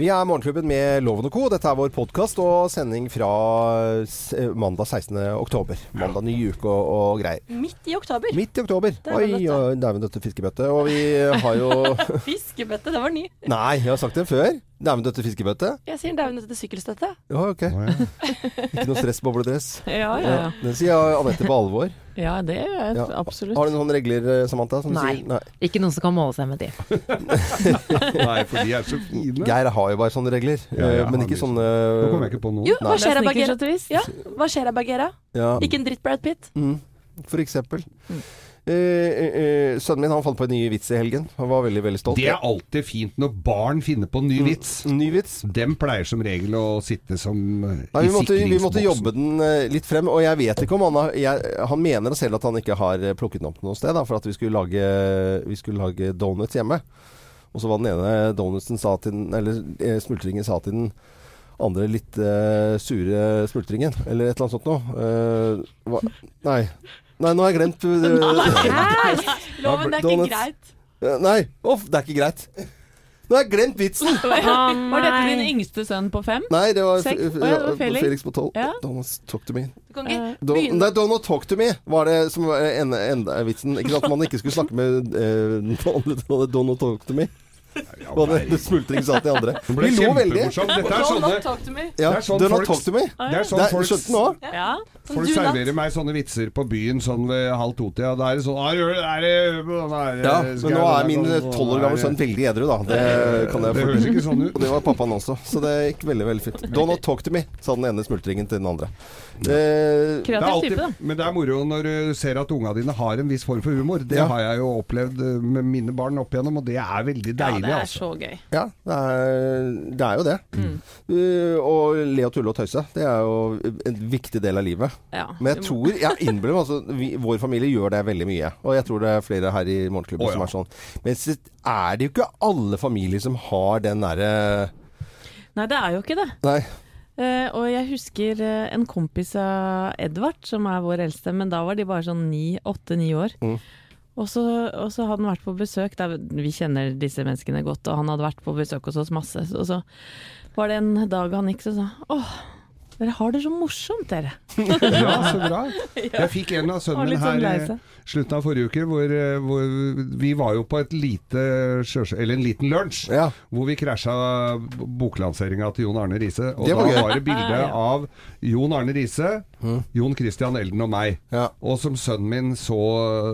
Vi er Morgenklubben med Loven og Co. Dette er vår podkast og sending fra eh, mandag 16. oktober. Mandag ny uke og, og greier. Midt i oktober. Midt i oktober. Dæven Oi, dæven døtte fiskebøtte. Og vi har jo Fiskebøtte, det var ny. Nei, jeg har sagt det før. Dæven døtte fiskebøtte. Jeg sier dæven dette sykkelstøtte. Ja, ok. Ikke noe stress, bobledress. Ja, ja, ja. Den sier Anette på alvor. ja det gjør jeg Ja. absolutt. Har du noen regler, eh, Samantha? Som Nei. Sier? Nei. Ikke noen som kan måle seg med de. Nei, for de er så fine. Geir har jo bare sånne regler. Ja, ja, eh, men ikke sånne Nå kommer jeg ikke på noen. Jo, hva skjer av Bagheera? Ja, hva skjer av Bagheera? ja. Ikke en dritt Brad Pitt. Mm, for eksempel. Mm. Eh, eh, eh, sønnen min han fant på en ny vits i helgen. Han var veldig veldig stolt. Det er alltid fint når barn finner på en ny vits. Ny vits. Dem pleier som regel å sitte som eh, Nei, i vi, måtte, vi måtte jobbe den eh, litt frem, og jeg vet ikke om han har jeg, Han mener selv at han ikke har plukket den opp noe sted, da, for at vi skulle lage, vi skulle lage donuts hjemme. Og så var den ene donutsen sa til den Eller smultringen sa til den andre litt uh, sure smultringen, eller et eller annet sånt noe. Uh, nei. Nei, nå har jeg glemt eh, Loven, det er Donuts. ikke greit. Eh, Nei, Uff, det er ikke greit. Nå har jeg glemt vitsen! Var dette din yngste sønn på fem? Nei, det var, ja, det var Felix. Felix på tolv. Ja. Don't talk to me. Du kan ikke Don't, nei, don't talk to me var det som var enda, enda vitsen. Ikke at man ikke skulle snakke med eh, don't, don't talk to me. Ja, det, det smultring sa til andre. Vi lo veldig. Dette er sånne. Ja, Det er sånn folk- er sånn Det er, skjønte den nå? Ja. folk serverer meg sånne vitser på byen sånn ved halv to-tida. Da er det sånn «Ah, gjør det- er det, er det, Ja, men nå er min tolv år gamle sønn veldig edru, da. Det kan jeg Det høres ikke sånn ut. Og det var pappaen også, så det gikk veldig veldig fint. Don't talk to me, sa den ene smultringen til den andre. Eh, Det er Kreativ alltid, type, da. men det er moro når du ser at unga dine har en viss form for humor. Det har jeg jo opplevd med mine barn opp igjennom, og det er veldig deilig. Det er altså. så gøy. ja, det er, det er jo det. Mm. Uh, og le og tulle og tøyse, det er jo en viktig del av livet. Ja. Men jeg tror, jeg innbiller meg altså, Vår familie gjør det veldig mye. Og jeg tror det er flere her i Morgenklubben oh, ja. som er sånn. Men så er det jo ikke alle familier som har den derre Nei, det er jo ikke det. Nei. Uh, og jeg husker uh, en kompis av Edvard, som er vår eldste, men da var de bare sånn ni, åtte-ni år. Mm. Og, så, hadde han vært på besøk, der, vi kjenner disse menneskene godt, og han hadde vært på besøk hos oss masse. Og så var det en dag han gikk så sa åh, dere har det så morsomt, dere. Ja, så bra. Jeg fikk en av sønnene sånn her eh, slutten av forrige uke, hvor, eh, hvor vi var jo på et lite eller en liten lunsj. Ja. Hvor vi krasja boklanseringa til Jon Arne Riise. Og Det var da gøy. var det bilde av Jon Arne Riise, Jon Christian Elden og meg. Ja. Og som sønnen min så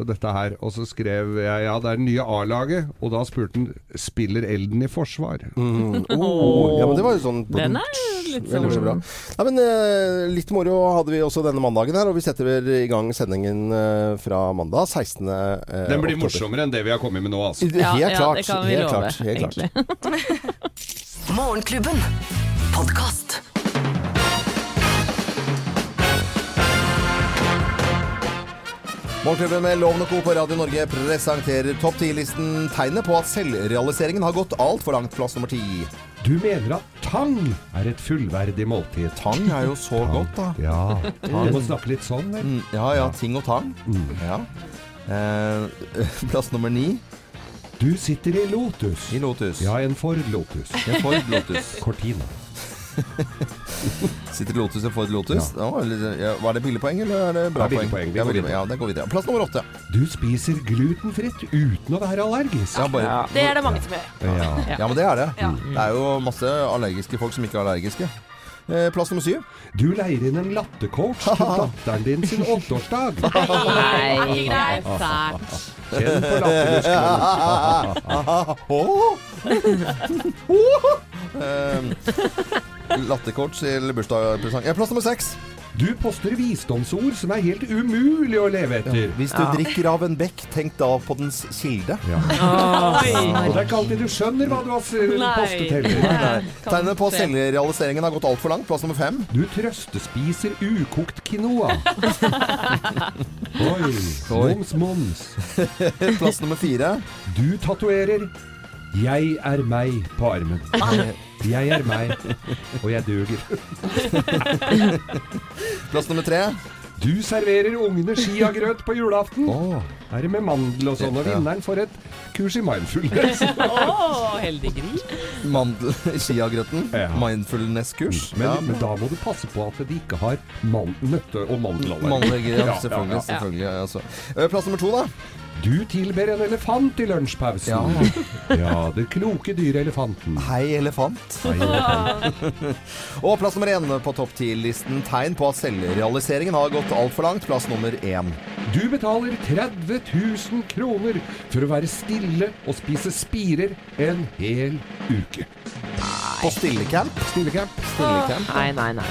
dette her, og så skrev jeg ja, det er det nye A-laget. Og da spurte han spiller Elden i forsvar. Mm. Oh, ja, men det var jo sånn Den er litt Veldig, veldig bra. sånn Nei, men eh, Litt moro hadde vi også denne mandagen her, og vi setter i gang sendingen eh, fra mandag 16. eh, Den blir oktober. morsommere enn det vi har kommet med nå, altså. Helt Ja, ja, klart. det kan vi helt love, klart, helt klart. egentlig. Morgenklubben. Podkast. Morgenklubben med Lovende Co. på Radio Norge presenterer topp 10-listen tegnet på at selvrealiseringen har gått altfor langt. Plass nummer ti. Du mener at tang er et fullverdig måltid? Tang er jo så godt, da. Ja. Du må snakke litt sånn, vel? Mm, ja ja, ting og tang. Ja. Eh, plass nummer ni Du sitter i Lotus. i Lotus. Ja, en Ford Lotus. En Ford Lotus. Cortina. Sitter i Lotus får et Lotus? Ja. ja, var det billigpoeng, eller er det bra Det er poeng. Går billig. Ja, det går videre. Plass nummer åtte. Du spiser glutenfritt uten å være allergisk. Ja, bare, Det er det mange som gjør. Ja. ja, men det er det. Ja. Det er jo masse allergiske folk som ikke er allergiske. Eh, plass nummer syv. Du leier inn en lattercoach til datteren din sin åtteårsdag. Nei, det fælt. Kjenn på lattermusklene. Latterkort til bursdagspresang. Ja, plass nummer seks. Du poster visdomsord som er helt umulig å leve etter. Hvis du drikker av en bekk, tenk da på dens kilde. Ja. Og det er ikke alltid du skjønner hva du har postet heller. Tegnet på selvrealiseringen har gått altfor langt. Plass nummer fem. Du trøstespiser ukokt quinoa. Oi. Oi. Moms, moms. Plass nummer fire. Du tatoverer 'Jeg er meg' på armen. Jeg er meg, og jeg duger. Plass nummer tre. Du serverer ungene skiagrøt på julaften. Oh. Er det med mandel og sånn, og vinneren får et kurs i mindfulness. oh, heldig gris. Mandel i Skiagrøten. Ja. Mindfulness-kurs. Men, Ja. men da må du passe på at de ikke har nøtte- og mandelallergi. Mandel, ja, selvfølgelig. ja, ja. selvfølgelig ja, altså. Eh, Plass nummer to, da. Du tilber en elefant i lunsjpausen. Ja. Ja, det kloke dyret elefanten. Hei, elefant. Hei, elefant. Og plass nummer én på topp ti-listen. Tegn på at selvrealiseringen har gått altfor langt. Plass nummer én. Du betaler 30 000 kroner for å være stille og spise spirer en hel uke. På Stillecamp. Stillecamp. Stillecamp. Nei, nei, nei.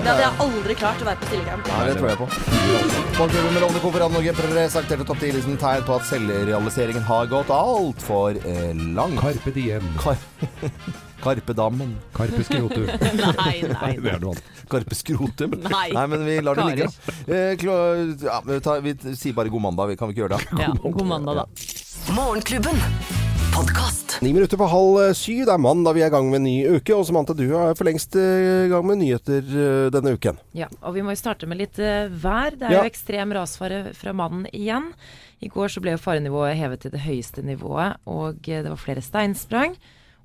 Det hadde jeg aldri klart å være på stillecamp. Ja, det tror jeg på. Morgenklubben med Lovende Konferanse Norge presenterte topp 10-listen tegn på at selvrealiseringen har gått altfor eh, langt. Carpe diem. Kar Karpedammen. Karpe skrotum. Nei, nei, Det er noe annet. Karpe skrotum. Nei. men vi lar det ligge. Eh, ja, vi, tar, vi sier bare god mandag. Vi kan vi ikke gjøre det? Ja, god mandag, da. Morgenklubben. Podkast. Ni minutter på halv eh, syv. Det er mandag, vi er i gang med en ny uke. Og Samantha, du er for lengst eh, i gang med nyheter eh, denne uken. Ja, og vi må jo starte med litt vær. Det er Ja. jo ekstrem rasfare fra mannen igjen. I går så ble jo farenivået hevet til det høyeste nivået, og det var flere steinsprang.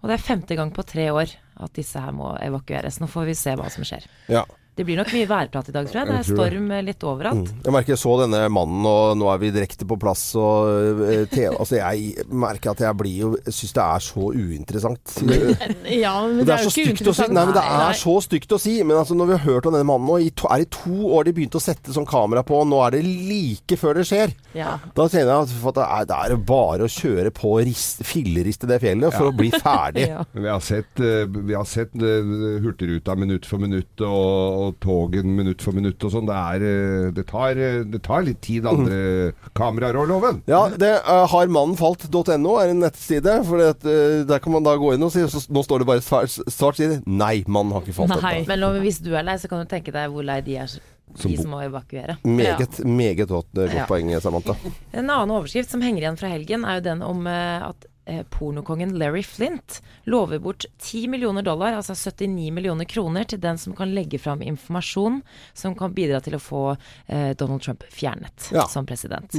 Og det er femte gang på tre år at disse her må evakueres. Nå får vi se hva som skjer. Ja. Det blir nok mye værprat i dag, tror jeg. Det er storm eh, litt overalt. Jeg merker jeg så denne mannen, og nå er vi direkte på plass. Og, eh, te, altså jeg merker at jeg blir jo Syns det er så uinteressant. Ja, men Det er jo ikke uinteressant. si. Nei, men det er så stygt å si. Men altså, når vi har hørt om denne mannen nå, i to, er det to år de begynte å sette sånn kamera på, og nå er det like før det skjer. Ja. Da kjenner jeg at for at det er, det er bare å kjøre på og rist- filleriste det fjellet for å bli ferdig. Ja. Vi har sett, eh, vi har sett Hurtigruta minutt for minutt og, og togen minutt for minutt og sånn. Det, er, eh, det, tar, eh, det tar litt tid, andre kameraer og loven. Ja, det uh, har mannen falt.no er en nettside. For det, at, eh, der kan man da gå inn og si så, Nå står det bare svart, svart side. Nei, mannen har ikke falt ennå. Men lov, hvis du er lei, så kan du tenke deg hvor lei de er, Som de som må evakuere. Meget, meget godt, eh, godt Ja. poeng, Samantha. En annen overskrift som henger igjen fra helgen, er jo den om eh, at eh, pornokongen Larry Flint lover bort 10 millioner dollar, altså 79 millioner kroner, til den som kan legge fram informasjon som kan bidra til å få eh, Donald Trump fjernet Ja. som president.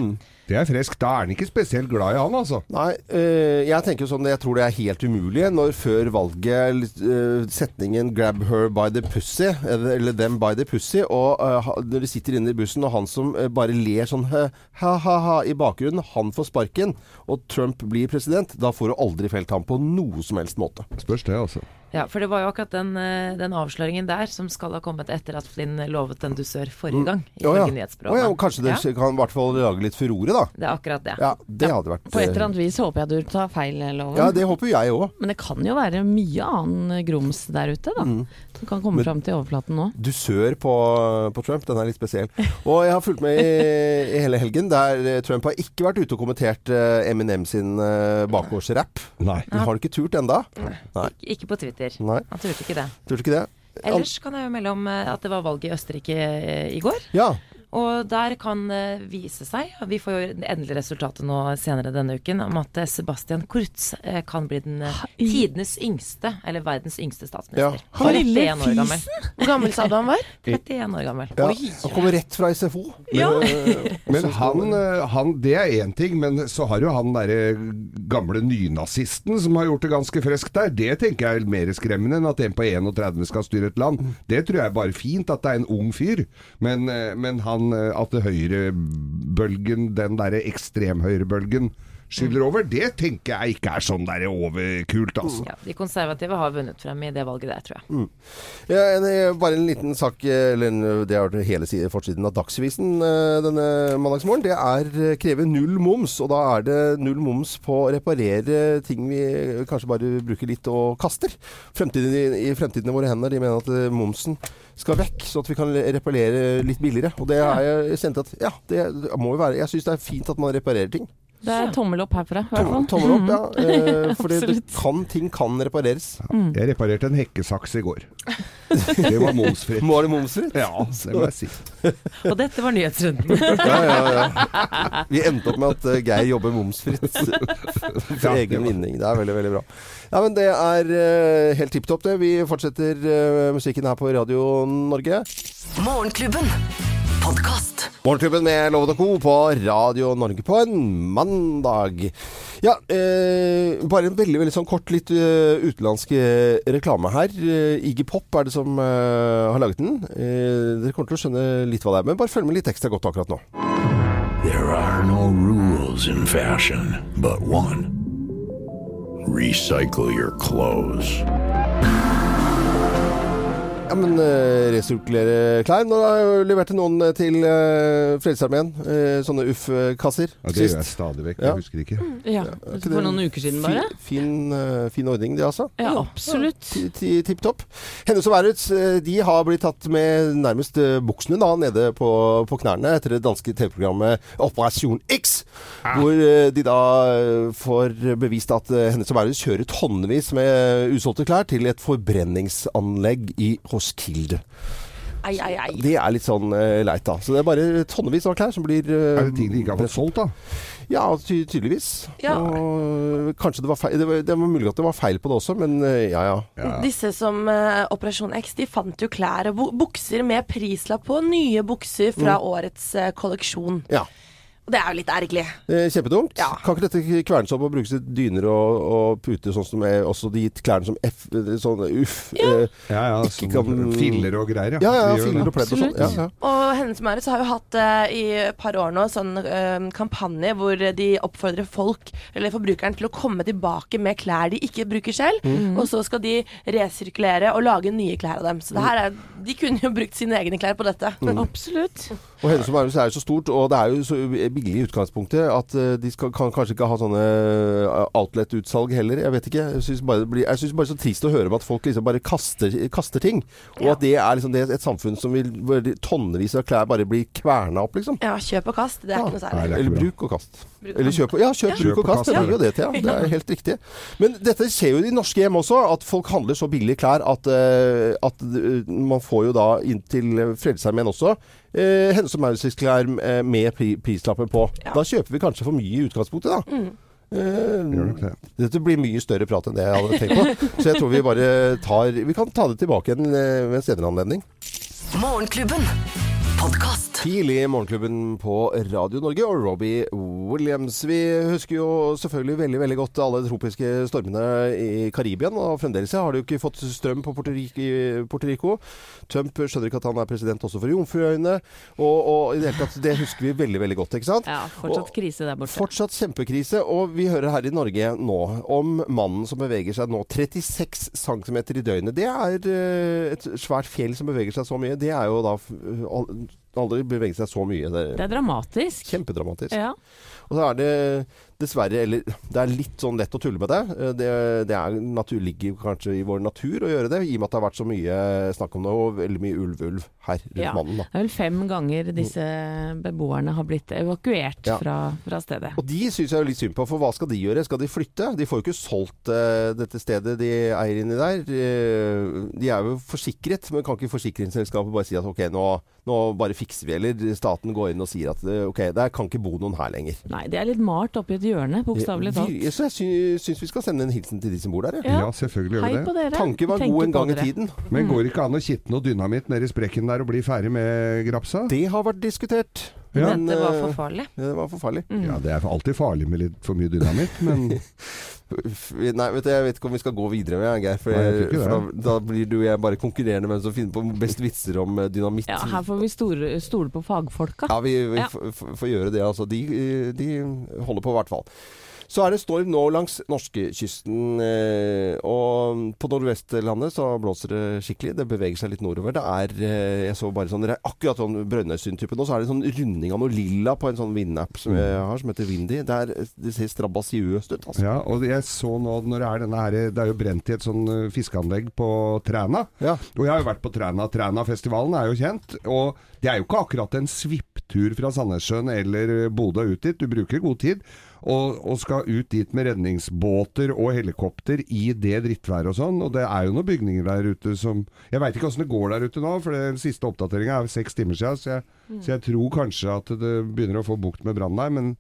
Det er friskt. Da er han ikke spesielt glad i han, altså. Nei, øh, jeg tenker jo sånn Jeg tror det er helt umulig når før valget øh, setningen 'grab her by the pussy', eller, 'them by the pussy', og øh, ha- når de sitter inne i bussen, og han som bare ler sånn ha-ha-ha i bakgrunnen, han får sparken, og Trump blir president, da får du aldri felt ham på noe som helst måte. Spørs det, altså. Ja, for det var jo akkurat den, eh, den avsløringen der som skal ha kommet etter at Flynn lovet en dusør forrige gang, Å ja. ifølge Å ja, og kanskje det Ja, kan i hvert fall lage litt furore, da. det er akkurat det. Ja, det hadde vært På et eller eh, annet vis håper jeg du tar feil, Loven. Ja, det håper jeg òg. Men det kan jo være mye annen grums der ute, da. Som kan komme Men- fram til overflaten nå. dusør på, på Trump. Den er litt spesiell. Og jeg har fulgt med i, i hele helgen, der eh, Trump har ikke vært ute og kommentert eh, Eminem sin bakgårdsrapp. Nei. Har du ikke turt enda? Nei. Ikke på Twitter. Nei. Han turte ikke det. Turte ikke det? Ellers kan jeg jo melde om eh, at det var valg i Østerrike eh, i går. Ja. Og der kan det vise seg, vi får jo endelig resultatet nå senere denne uken, om at eh, Sebastian Kurz eh, kan bli den eh, tidenes yngste, eller verdens yngste Ja. statsminister. Han lille 31 år gammel. Hvor gammel sa du han var? 31 år gammel. ja. Oi! Han kommer rett fra SFO. Ja. Eh, Men han, han Det er én ting, men så har jo han derre gamle nynazisten som har gjort det ganske friskt der. Det tenker jeg er mer skremmende enn at en på 31 skal styre et land. Det tror jeg er bare fint at det er en ung fyr, men, men han at det høyrebølgen, den derre ekstremhøyrebølgen, skyller over, det tenker jeg ikke er sånn der overkult, altså. Ja, de konservative har vunnet frem i det valget der, tror jeg. Ja, en, eh, bare en liten sak, eh, eller en, det har vært hele siden, forsiden av Dagsavisen eh, denne mandagsmorgen. Det er kreve null moms, og da er det null moms på å reparere ting vi kanskje bare bruker litt og kaster. Fremtiden, i, I fremtiden i våre hender. De mener at eh, momsen skal vekk, så at vi kan reparere litt billigere. Og det har jeg kjent at ja, det må jo være Jeg syns det er fint at man reparerer ting. Det er tommel opp herfra, Tom, Tommel, opp, ja. Eh, fordi det kan, ting kan repareres. Jeg reparerte en hekkesaks i går. Det var momsfritt. Var det momsfritt? Ja, det må jeg si. Og dette var nyhetsrunden. Ja, ja, ja. Vi endte opp med at eh, Geir jobber momsfritt for egen vinning. Det er veldig, veldig bra. Ja, men det er eh, helt tipp topp, det. Vi fortsetter eh, musikken her på Radio Norge. Morgenklubben. Podkast. Morgenklubben med Loven og Co. på Radio Norge på en mandag. Ja, eh, bare en veldig veldig sånn kort, litt uh, utenlandsk eh, reklame her. Uh, Iggy Pop er det som uh, har laget den. Dere kommer til å skjønne litt hva det er, men bare følg med litt ekstra godt akkurat nå. There are no rules in fashion, but one. Recycle your clothes. Ja, men uh, resirkulere klær. Nå har jeg jo levert noen til uh, Frelsesarmeen. uh, sånne Uff-kasser. Ja, det gjør jeg stadig vekk. Ja. Jeg husker ikke. Ja, ja For noen uker siden bare? Fin, fin, eh, fin ordning, det altså. Ja, absolutt. Ti- Tipp topp. Hennes og eh, de har blitt tatt med nærmest eh, buksene da, nede på, på knærne etter det danske TV-programmet Operasjon X. Hvor eh, de da eh, får bevist at eh, Hennes og Værets kjører tonnevis med usolgte klær til et forbrenningsanlegg i Roskilde. Ei, ei, ei. Det er litt sånn uh, leit, da. Så det er bare tonnevis av klær som blir uh, Er det ting de ikke har fått solgt, da? Ja, ty tydeligvis. Ja. Og kanskje det var feil det var, det var mulig at det var feil på det også, men uh, ja ja. Ja. Disse som eh, Operasjon X, de fant jo klær og bukser med prislapp på. Nye bukser fra årets eh, kolleksjon. ja. Og det er jo litt ergerlig. Eh, Kjempedumt. Ja. Kan ikke dette kvernes opp og brukes til dyner og, og puter, sånn som er også de klærne som F Sånn uff. eh, Ja, ja. Ikke sånn kan- Filler og greier, ja. Ja, ja, filler og pledd og sånn. Ja, ja. Og Hennes Maurits har jo hatt eh, i et par år nå sånn eh, kampanje hvor de oppfordrer folk, eller forbrukeren, til å komme tilbake med klær de ikke bruker selv. Og så skal de resirkulere og lage nye klær av dem. Så det her er, de kunne jo brukt sine egne klær på dette. Absolutt. Og Hennes og Maurits er jo så stort, og det er jo så billig i utgangspunktet at eh, de skal, kan kanskje ikke ha sånne eh, outlet-utsalg heller. Jeg vet ikke. Jeg syns bare det blir Jeg synes bare så trist å høre om at folk liksom bare kaster, kaster ting. Og at det er liksom det er et samfunn som vil tonnevis av klær bare blir kverna opp, liksom. Ja, kjøp og kast. Det er Ja. ikke noe særlig. ikke Eller bruk og kast. Eller kjøp, ja, kjøp, bruk og kast. Det ja. blir jo det ja. Det er helt riktig. Men dette skjer jo i norske hjem også, at folk handler så billige klær at, eh, at man får jo da inn til Frelsesarmeen også uh, Hennes og Maurits-klær eh, med pri prislappen på. Ja. Da kjøper vi kanskje for mye i utgangspunktet, da. Eh, Gjør dette blir mye større prat enn det jeg hadde tenkt på. Så jeg tror vi bare tar Vi kan ta det tilbake igjen eh, ved en senere anledning. Morgenklubben. Podkast. Tidlig i Morgenklubben på Radio Norge og Robbie Williams. Vi husker jo selvfølgelig veldig veldig godt alle de tropiske stormene i Karibia. Og fremdeles har de jo ikke fått strøm på Puerto Rico- Puerto Rico. Trump skjønner ikke at han er president også for Jomfruøyene. Og, og i det hele tatt, det husker vi veldig veldig godt, ikke sant? Ja, fortsatt krise der borte. Fortsatt kjempekrise, og vi hører her i Norge nå om mannen som beveger seg nå 36 cm i døgnet. Det er eh, et svært fjell som beveger seg så mye. Det er jo da aldri beveget seg så mye. Det Det er er dramatisk. kjempedramatisk. Ja. Og så er det dessverre Eller det er litt sånn lett å tulle med det. Eh, Det, det er natur, ligger kanskje i vår natur å gjøre det, i og med at det har vært så mye snakk om det, og veldig mye ulv-ulv her rundt Ja. mannen. da. Det er vel fem ganger disse beboerne har blitt evakuert Ja. fra, fra stedet. Og de syns jeg er litt synd på, for hva skal de gjøre? Skal de flytte? De får jo ikke solgt uh, dette stedet de eier inni der. Uh, de er jo forsikret, men kan ikke forsikringsselskapet bare si at ok, nå, nå bare fikser vi, eller staten går inn og sier at ok, der kan ikke bo noen her lenger. Nei, det er litt malt oppi et hjørne, bokstavelig talt. Vi- Så jeg sy syns vi skal sende en hilsen til de som bor der. Ja. Ja, selvfølgelig gjør vi det. dere. Tanken var Tenker god en gang gang i tiden. Men går det ikke an å kitte noe dynamitt nedi sprekken der og bli ferdig med grapsa? Det har vært diskutert. Ja. Men, det var eh, for farlig. Ja, det var forferdelig. Mm. Ja, det er alltid farlig med litt for mye dynamitt, men Nei, vet du, jeg vet ikke om vi skal gå videre med Geir. For, Nei, jeg for da, da blir du og jeg bare konkurrerende med hvem som finner på best vitser om eh, dynamitt. Ja, her får vi stole, stole på fagfolka. Ja, vi, vi Ja. får gjøre det. Altså. De, de holder på, i hvert fall. Så er det storm nå langs norskekysten. Eh, og på nordvestlandet så blåser det skikkelig. Det beveger seg litt nordover. Det er eh, Jeg så bare sånn akkurat sånn Brønnøysund-type nå. Så er det sånn runding av noe lilla på en sånn vindapp som jeg har, som heter Windy. Det, er, det ser strabasiøst ut, altså. Ja, og jeg så nå når det er denne her Det er jo brent i et sånn eh, fiskeanlegg på Træna. Ja. Og jeg har jo vært på Træna. Trænafestivalen er jo kjent. Og det er jo ikke akkurat en svipptur fra Sandnessjøen eller Bodø ut dit. Du bruker god tid. Og, og skal ut dit med redningsbåter og helikopter i det drittværet og sånn. Og det er jo noen bygninger der ute som Jeg veit ikke åssen det går der ute nå, for den siste oppdateringa er seks timer siden. Så jeg, så jeg tror kanskje at det begynner å få bukt med brannen der. Men,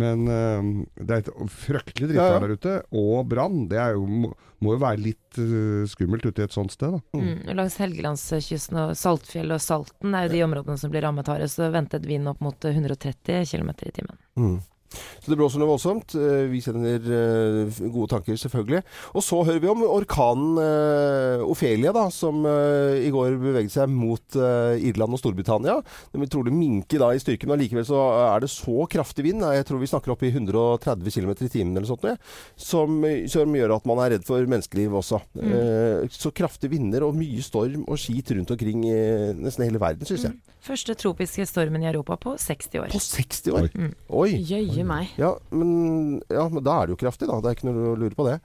Men eh, det er et fryktelig drittvær Ja, ja. der ute. Og brann. Det er jo, må, må jo være litt eh, skummelt ute i et sånt sted, da. Mm. Mm, Langs Helgelandskysten og Saltfjell og Salten er jo de områdene som blir rammet hardest. Så ventet vind opp mot 130 km i timen. Mm. Så det blåser noe voldsomt. Eh, Vi sender eh, gode tanker, selvfølgelig. Og så hører vi om orkanen Ofelia, Ophelia, da, som eh, i går beveget seg mot eh, Irland og Storbritannia. Den vil trolig minke da i styrken, men likevel så er det så kraftig vind, jeg tror vi snakker opp i 130 km i timen eller sånt, som, som gjør at man er redd for menneskeliv også. Mm. Så kraftige vinder og mye storm og skit rundt omkring i nesten hele verden, syns jeg. Første tropiske stormen i Europa på 60 år. På 60 år! Oi! Jøye meg. Ja men, ja, men da er det jo kraftig, da. Det er ikke noe å lure på det.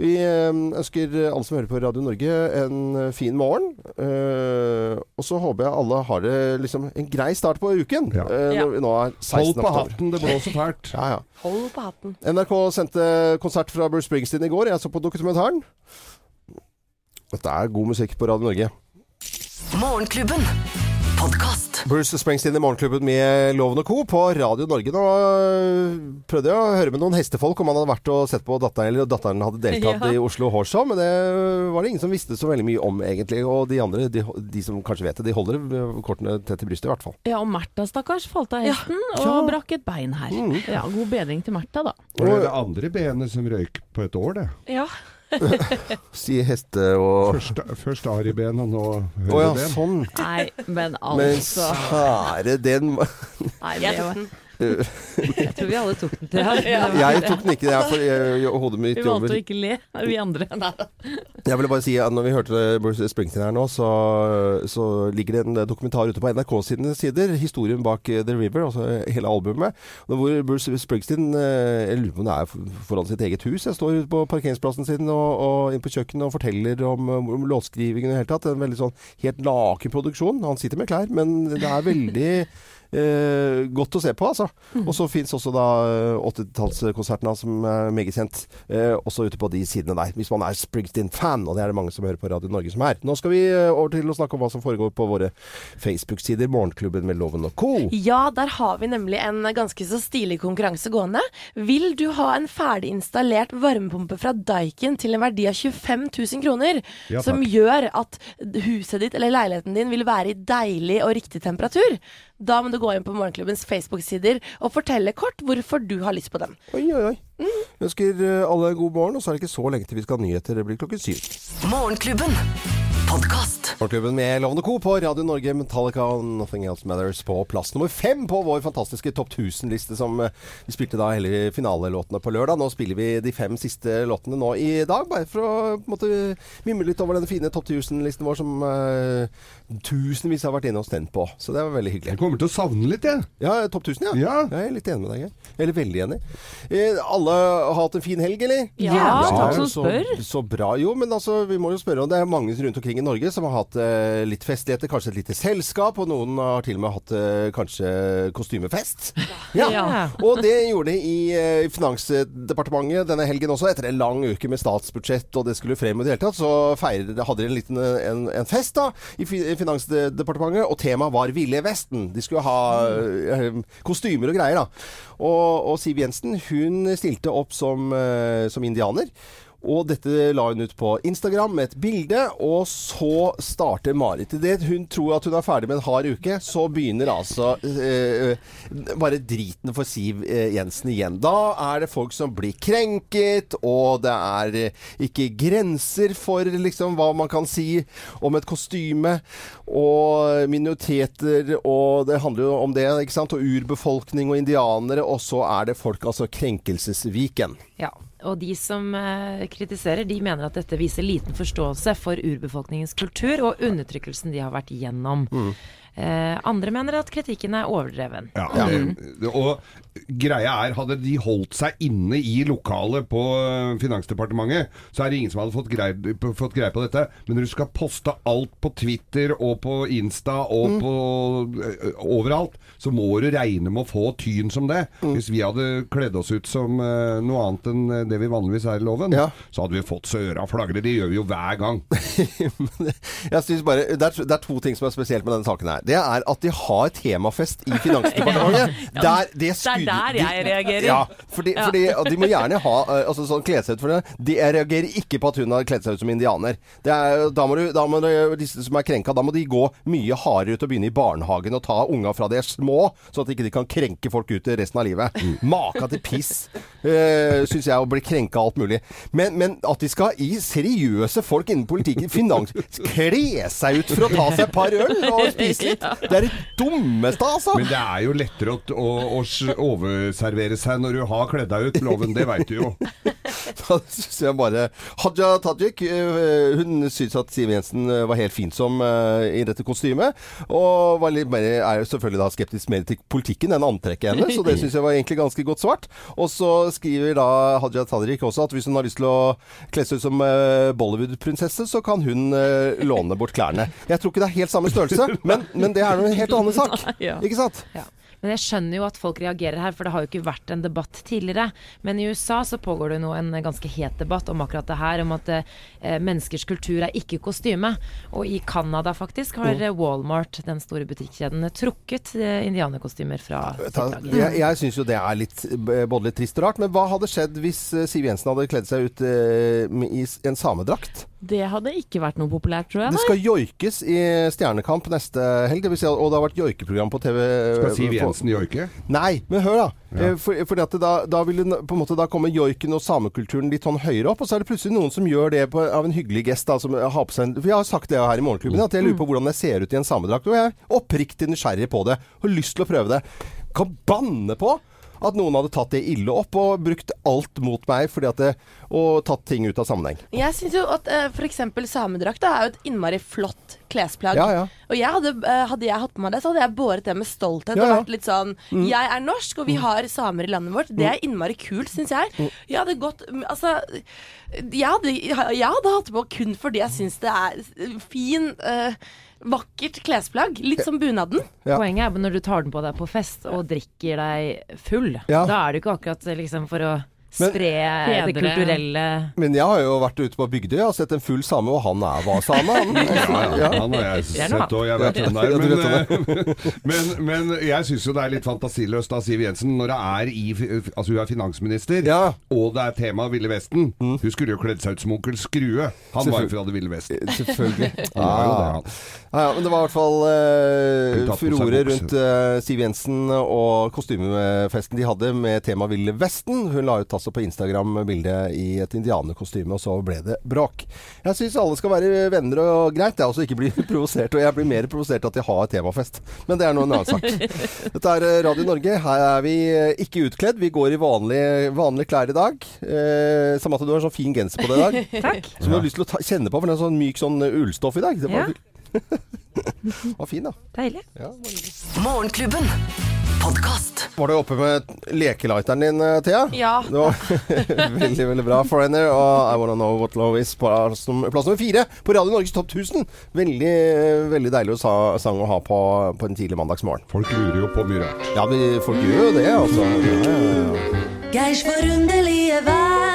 Vi eh, ønsker alle som hører på Radio Norge en eh, fin morgen. Uh, og så håper jeg alle har det liksom en grei start på uken. Ja. Uh, når vi nå er 16. Hold på oktober. hatten, det blåser fælt. Ja, ja. Hold på hatten. NRK sendte konsert fra Bruce Springsteen i går. Jeg så på dokumentaren. Dette er god musikk på Radio Norge. Morgenklubben. Bruce Springsteen i Morgenklubben med Loven og Co. på Radio Norge. Nå øh, prøvde jeg å høre med noen hestefolk om han hadde vært og sett på datteren, eller datteren hadde deltatt Ja. i Oslo Horse Show, men det var det ingen som visste så veldig mye om, egentlig. Og de andre, de, de som kanskje vet det, de holder kortene tett til brystet, i hvert fall. Ja, og Märtha stakkars falt av hesten og Ja. brakk et bein her. Mm. Ja, God bedring til Märtha, da. Og det er det andre benet som røyk på et år, det. Ja. Si heste og Først, først ariben, og nå Å ja, sånn. Nei, men Men altså sære den Nei, det var. Jeg tror vi alle tok den til her. Jeg tok den ikke, jeg, for jeg, hodet mitt vi valgte å ikke le, vi andre. Jeg ville bare si at når vi hørte Bruce Springsteen her nå, så, så ligger det en dokumentar ute på NRK sine sider. Historien bak eh, The River, altså hele albumet. Hvor Bruce Springsteen eh, Jeg lurer på om det er foran sitt eget hus. Jeg står på parkeringsplassen sin og, og inne på kjøkkenet og forteller om, om låtskrivingen i det hele tatt. En veldig sånn helt naken produksjon. Han sitter med klær, men det er veldig Eh, godt å se på, altså. Og så fins også da eh, 80-tallskonserten som er meget kjent. Eh, også ute på de sidene der, hvis man er Springsteen-fan. Og det er det mange som hører på Radio Norge som er. Nå skal vi eh, over til å snakke om hva som foregår på våre Facebook-sider. Morgenklubben med Loven og co. Ja, der har vi nemlig en ganske så stilig konkurranse gående. Vil du ha en ferdig installert varmepumpe fra Daikin til en verdi av 25 000 kroner, Ja, som gjør at huset ditt eller leiligheten din vil være i deilig og riktig temperatur? Da må du gå inn på Morgenklubbens Facebook-sider og fortelle kort hvorfor du har lyst på den. Oi, oi, oi. Mm. ønsker eh, alle god morgen, og så er det ikke så lenge til vi skal ha nyheter. Det blir klokken syv. Morgenklubben. Podkast. Morgenklubben med Lovende Co. på Radio Norge, Metallica og Nothing Else Matters på plass nummer fem på vår fantastiske Topp 1000-liste som eh, vi spilte da hele finalelåtene på lørdag. Nå spiller vi de fem siste låtene nå i dag, bare for å på måte mimre litt over den fine Topp 1000-listen vår som uh, tusenvis har vært inne og stemt på. Så det var veldig hyggelig. Jeg kommer til å savne litt, jeg. Ja, Topp 1000, ja. Ja. Jeg er litt enig med deg, jeg. Eller veldig enig. Eh, alle har hatt en fin helg, eller? Ja, takk som så, spør. Så bra. Jo, men altså, vi må jo spørre om det er mange rundt omkring i Norge som har hatt eh, litt festligheter, kanskje et lite selskap, og noen har til og med hatt eh, kanskje kostymefest. Ja. Ja. Og det gjorde de i eh, Finansdepartementet denne helgen også, etter en lang uke med statsbudsjett, og det skulle frem i det hele tatt, så feiret, hadde de en liten eh, en, en fest da, i Fi- i Finansdepartementet, og temaet var Ville Vesten. De skulle ha eh, kostymer og greier da. Og, og Siv Jensen, hun stilte opp som, eh, som indianer. Og dette la hun ut på Instagram med et bilde, og så starter Marit. Det hun tror at hun er ferdig med en hard uke, så begynner altså eh, bare driten for Siv eh, Jensen igjen. Da er det folk som blir krenket, og det er eh, ikke grenser for liksom hva man kan si om et kostyme. Og minoriteter, og det handler jo om det, ikke sant. Og urbefolkning og indianere, og så er det folk, altså krenkelsesviken. Ja, og de som eh, kritiserer, de mener at dette viser liten forståelse for urbefolkningens kultur og undertrykkelsen de har vært gjennom. Eh, andre mener at kritikken er overdreven. Ja, det, og greia er, hadde de holdt seg inne i lokalet på øh, Finansdepartementet, så er det ingen som hadde fått greie, på, fått greie på dette. Men når du skal poste alt på Twitter og på Insta og på øh, overalt, så må du regne med å få tyn som det. Hvis vi hadde kledd oss ut som noe annet enn det vi vanligvis er i loven, Ja. så hadde vi fått så øra flagrer. Det gjør vi jo hver gang. jeg synes bare, det, er, det er to ting som er spesielt med denne saken her. Det er at de har temafest i Finansdepartementet. Der, det, Det er der jeg reagerer. Ja, fordi, Ja. fordi de må gjerne ha eh, altså, sånn kle seg ut for det. De, jeg reagerer ikke på at hun har kledd seg ut som indianer. Det er, da må du, da må du, disse som er krenka, da må de gå mye hardere ut og begynne i barnehagen og ta unga fra de er små, sånn at de ikke kan krenke folk ut resten av livet. Maka til piss, uh, syns jeg, å bli krenka alt mulig. Men, men at de skal i seriøse folk innen politikken, finans, kle seg ut for å ta seg et par øl og spise litt, det er det dummeste, altså. Men det er jo lettere å, å, å overservere seg når du har kledd deg ut, Loven. Det veit du jo. Da synes jeg bare Haja Tajik øh, hun syns at Siv Jensen øh, var helt fin som øh, i dette kostymet. Og var litt mer, er jo selvfølgelig da skeptisk mer til politikken enn antrekket hennes. Så det syns jeg var egentlig ganske godt svart. Og så skriver da Haja Tajik også at hvis hun har lyst til å kle seg ut som Bollywood-prinsesse, så kan hun låne bort klærne. Jeg tror ikke det er helt samme størrelse, men, men det er noe en helt annen sak. Ja. Ikke sant? Ja. Men jeg skjønner jo at folk reagerer her, for det har jo ikke vært en debatt tidligere. Men i USA så pågår det nå en ganske het debatt om akkurat det her, om at eh, menneskers kultur er ikke kostyme. Og i Canada faktisk har mm. Walmart, den store butikkjeden, trukket eh, indianerkostymer fra sitt jeg jeg syns jo det er litt eh, både litt trist og rart. Men hva hadde skjedd hvis eh, Siv Jensen hadde kledd seg ut eh, i en samedrakt? Det hadde ikke vært noe populært, tror jeg. Det skal joikes i Stjernekamp neste helg. Det vil si, og det har vært joikeprogram på TV. Skal Siv Jensen joike? Nei, men hør da. Ja. For, For, at da, da vil det på en måte da komme joiken og samekulturen litt sånn høyere opp, og så er det plutselig noen som gjør det på, av en hyggelig gest. Da, som har på seg en, for Jeg har sagt det her i Morgenklubben, at jeg lurer på hvordan jeg ser ut i en samedrakt. Og jeg er oppriktig nysgjerrig på det, og har lyst til å prøve det. Kan banne på at noen hadde tatt det ille opp og brukt alt mot meg fordi at det, og tatt ting ut av sammenheng. Jeg syns jo at uh, f.eks. samedrakt er jo et innmari flott klesplagg. Ja, ja. Og jeg hadde, eh, hadde jeg hatt på meg det, så hadde jeg båret det med stolthet Ja, Mm. ja. og vært litt sånn Jeg er norsk, og vi har samer i landet vårt. Det er innmari kult, syns jeg. Mm. Jeg hadde gått mm, Altså jeg hadde, jeg hadde hatt det på kun fordi jeg syns det er eh, fin uh, Vakkert klesplagg. Litt som bunaden. Ja. Poenget er når du tar den på deg på fest og drikker deg full. Ja. Da er det ikke akkurat liksom for å Men- spre det kulturelle Men jeg har jo vært ute på Bygdøy og sett en full same, og han er hva same. Han. Ja, ja, Ja. han har jeg sett, og jeg vet hvem det Ja, er. Men, eh, men, men jeg syns jo det er litt fantasiløst av Siv Jensen når det er i Altså, hun er finansminister, Ja. og det er tema Ville Vesten. Hun skulle jo kledd seg ut som onkel Skrue. Han var jo fra Det ville Vesten. Selvfølgelig. Jo det, Ja. Ja, ja, men det var i hvert fall eh, seg furore rundt uh, Siv Jensen og kostymefesten de hadde med tema Ville Vesten. Hun la ut altså på Instagram bilde i et indianerkostyme, og så ble det bråk. Jeg syns alle skal være venner og greit, jeg også ikke blir provosert. Og jeg blir mer provosert at de har temafest. Men det er nå en annen sak. Dette er eh, Radio Norge. Her er vi eh, ikke utkledd. Vi går i vanlige, vanlige klær i dag. Eh, Samantha, du har sånn fin genser på deg i dag. Takk. Som du har lyst til å ta, kjenne på, for den er sånn myk sånn ullstoff i dag. Det var, Ja. var fin, da. Deilig. Morgenklubben. Podcast. Var du oppe med lekelighteren din, eh, Thea? Ja. Det var veldig, veldig bra. Foreigner og I Wanna Know What Love Is på plass nummer, plass nummer fire på Radio Norges Topp 1000. Veldig, veldig deilig å sa, sang å ha på, på en tidlig mandagsmorgen. Folk lurer jo på mye rart. Ja, vi, folk gjør jo det, altså. Ja, ja, ja. Geirs forunderlige verden.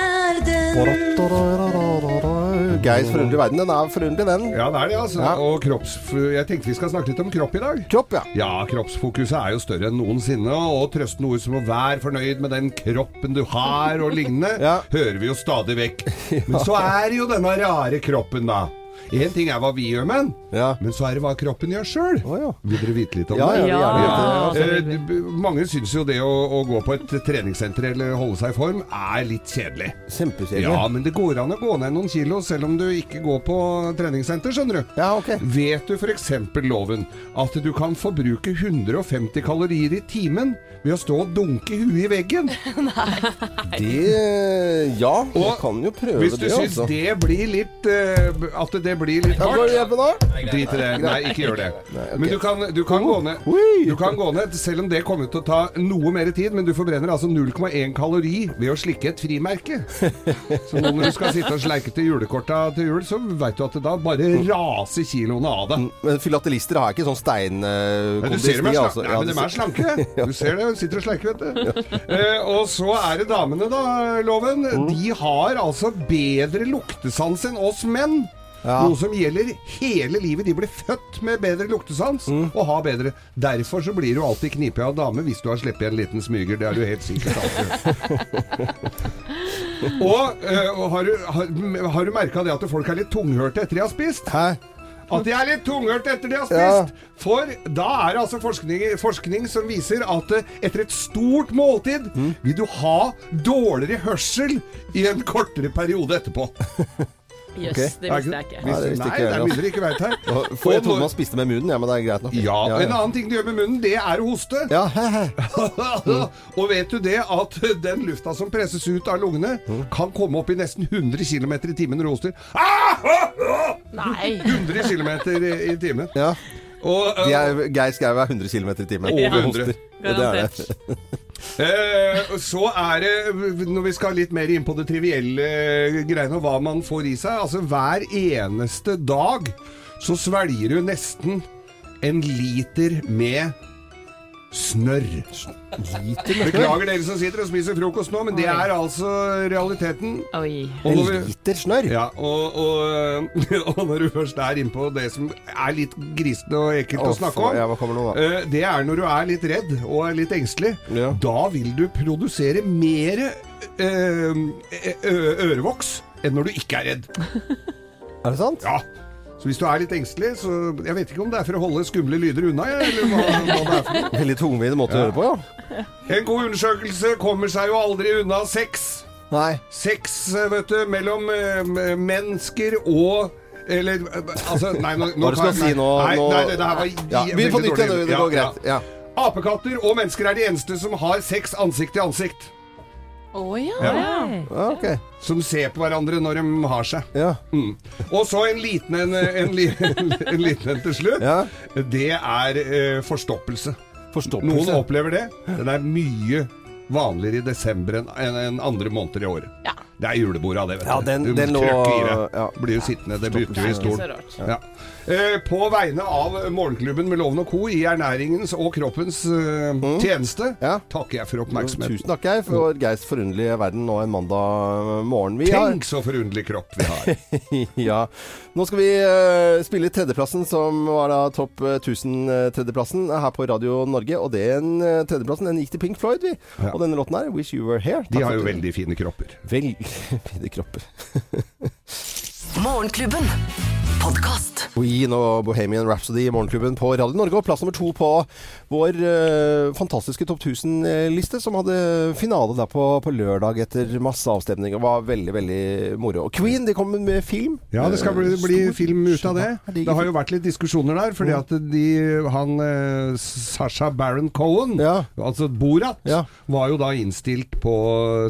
Geirs forunderlige verden. Den er forunderlig, den. Ja, det er det, altså. Ja. Og kropps... Jeg tenkte vi skal snakke litt om kropp i dag. Kropp, ja. Ja, kroppsfokuset er jo større enn noensinne, og trøstende ord som å være fornøyd med den kroppen du har og lignende, Ja. hører vi jo stadig vekk. Men så er jo denne rare kroppen, da. Én ting er hva vi gjør men Ja. men så er det hva kroppen gjør sjøl. Oh, ja. Vil dere vite litt om Ja, det? ja, det. Eh, mange syns jo det å, å gå på et treningssenter eller holde seg i form er litt kjedelig. Kjempekjedelig. Ja, men det går an å gå ned noen kilo selv om du ikke går på treningssenter, skjønner du. Ja, ok. Vet du f.eks. loven at du kan forbruke 150 kalorier i timen ved å stå og dunke huet i veggen? Det Ja, vi kan jo prøve det Hvis du det, syns altså. det blir litt uh, At det blir litt hardt gjør vi nå? Drit i det. Nei, ikke gjør det. Men du kan, du, kan gå ned, du kan gå ned, selv om det kommer til å ta noe mer tid, men du forbrenner altså 0,1 kalori ved å slikke et frimerke. Så nå når du skal sitte og sleike til julekorta til jul, så veit du at det da bare raser kiloene av deg. Men filatelister har ikke sånn steinkondis. ser dem er, slanke. altså. Nei, men de de er slanke. Du ser det, de sitter og sleiker, vet du. Uh, og så er det damene, da, Loven. Mm. De har altså bedre luktesans enn oss menn. Ja. Noe som gjelder hele livet. De blir født med bedre luktesans Mm. og har bedre. Derfor så blir du alltid knipet av dame hvis du har sluppet en liten smyger. Det er du helt sikkert alltid. og øh, har du, har, har du merka det at folk er litt tunghørte etter de har spist? Hæ? At de er litt tunghørte etter de har Ja. spist. For da er det altså forskning, forskning som viser at eh, etter et stort måltid Mm. vil du ha dårligere hørsel i en kortere periode etterpå. Jøss, Ok. det visste jeg ikke. Nei, det visste Nei, det er mye dere ikke veit her. Får For jeg trodde man spiste med munnen, ja, men det er greit nok. ja, ja, En annen ting du gjør med munnen, det er å hoste. Ja, he, he. og vet du det at den lufta som presses ut av lungene, Mm. kan komme opp i nesten 100 km i timen når du hoster. Ah! Ah! Ah! Nei. 100 km i, i timen. ja. Og, eh, er, Geir Skau er 100 km i timen. Over Og 100. hoster. Det er det. Eh, så er det, når vi skal litt mer inn på det trivielle greiene, og hva man får i seg Altså hver eneste dag så svelger du nesten en liter med snørr. Liter med. Beklager dere som sitter og spiser frokost nå, men det er altså realiteten. Oi. Og En liter snørr? ja, og, og, og når du først er innpå det som er litt grisete og ekkelt Å, å snakke om ja, nå, eh, Det er når du er litt redd og er litt engstelig. Ja. Da vil du produsere mer eh, ørevoks enn når du ikke er redd. Er det sant? Ja. Så hvis du er litt engstelig, så Jeg vet ikke om det er for å holde skumle lyder unna, jeg, eller hva, hva det er for noe. Veldig tungvint måte å høre på, ja. En god undersøkelse kommer seg jo aldri unna sex. Nei. Sex, eh, vet du, mellom eh, mennesker og eller eh, Altså, nei, nå, Hva skal jeg si nå? Nei, nå- nei, det, her var ja, Begynn på nytt igjen, dårlig. det går greit. ja. Ja. Apekatter og mennesker er de eneste som har sex ansikt til ansikt. Å ja. Ja. Ja, okay. Som ser på hverandre når de har seg. Ja. Mm. Og så en liten en, en, li- en liten en til slutt. ja. Det er eh, forstoppelse. Forstoppelse. Noen opplever det. Den er mye vanligere i desember enn andre måneder i året. Ja. Det er julebordet, det, vet Ja, du. den- du den lå- i det. ja. Blir jo sittende. Det butter jo i Så stolen. Ja. Eh, på vegne av Morgenklubben med Loven og Co. i ernæringens og kroppens eh, tjeneste Ja. takker jeg for oppmerksomheten. Tusen takk, Geir, for Geirs forunderlige verden nå en mandag morgen. Vi har Tenk så forunderlig kropp vi har. ja. Nå skal vi uh, spille tredjeplassen, som var da topp eh, 1000-tredjeplassen her på Radio Norge. Og det en eh, tredjeplassen den gikk til Pink Floyd, vi. Ja. Og denne låten her, 'Wish You Were Here'. De har jo veldig fine kropper. Veldig fine kropper. Morgenklubben. Podkast. Queen og Bohemian Rhapsody i Morgenklubben på Radio Norge. Og plass nummer to på vår eh, fantastiske Topp 1000-liste, som hadde finale der på, på lørdag etter masse avstemning. Og var veldig, veldig moro. Og Queen de kom med film. Ja, det skal bli, Eh, bli film ut av det. Det har jo vært litt diskusjoner der, fordi at de, han eh, Sasha Baron Cohen, Ja. altså Borat, Ja. var jo da innstilt på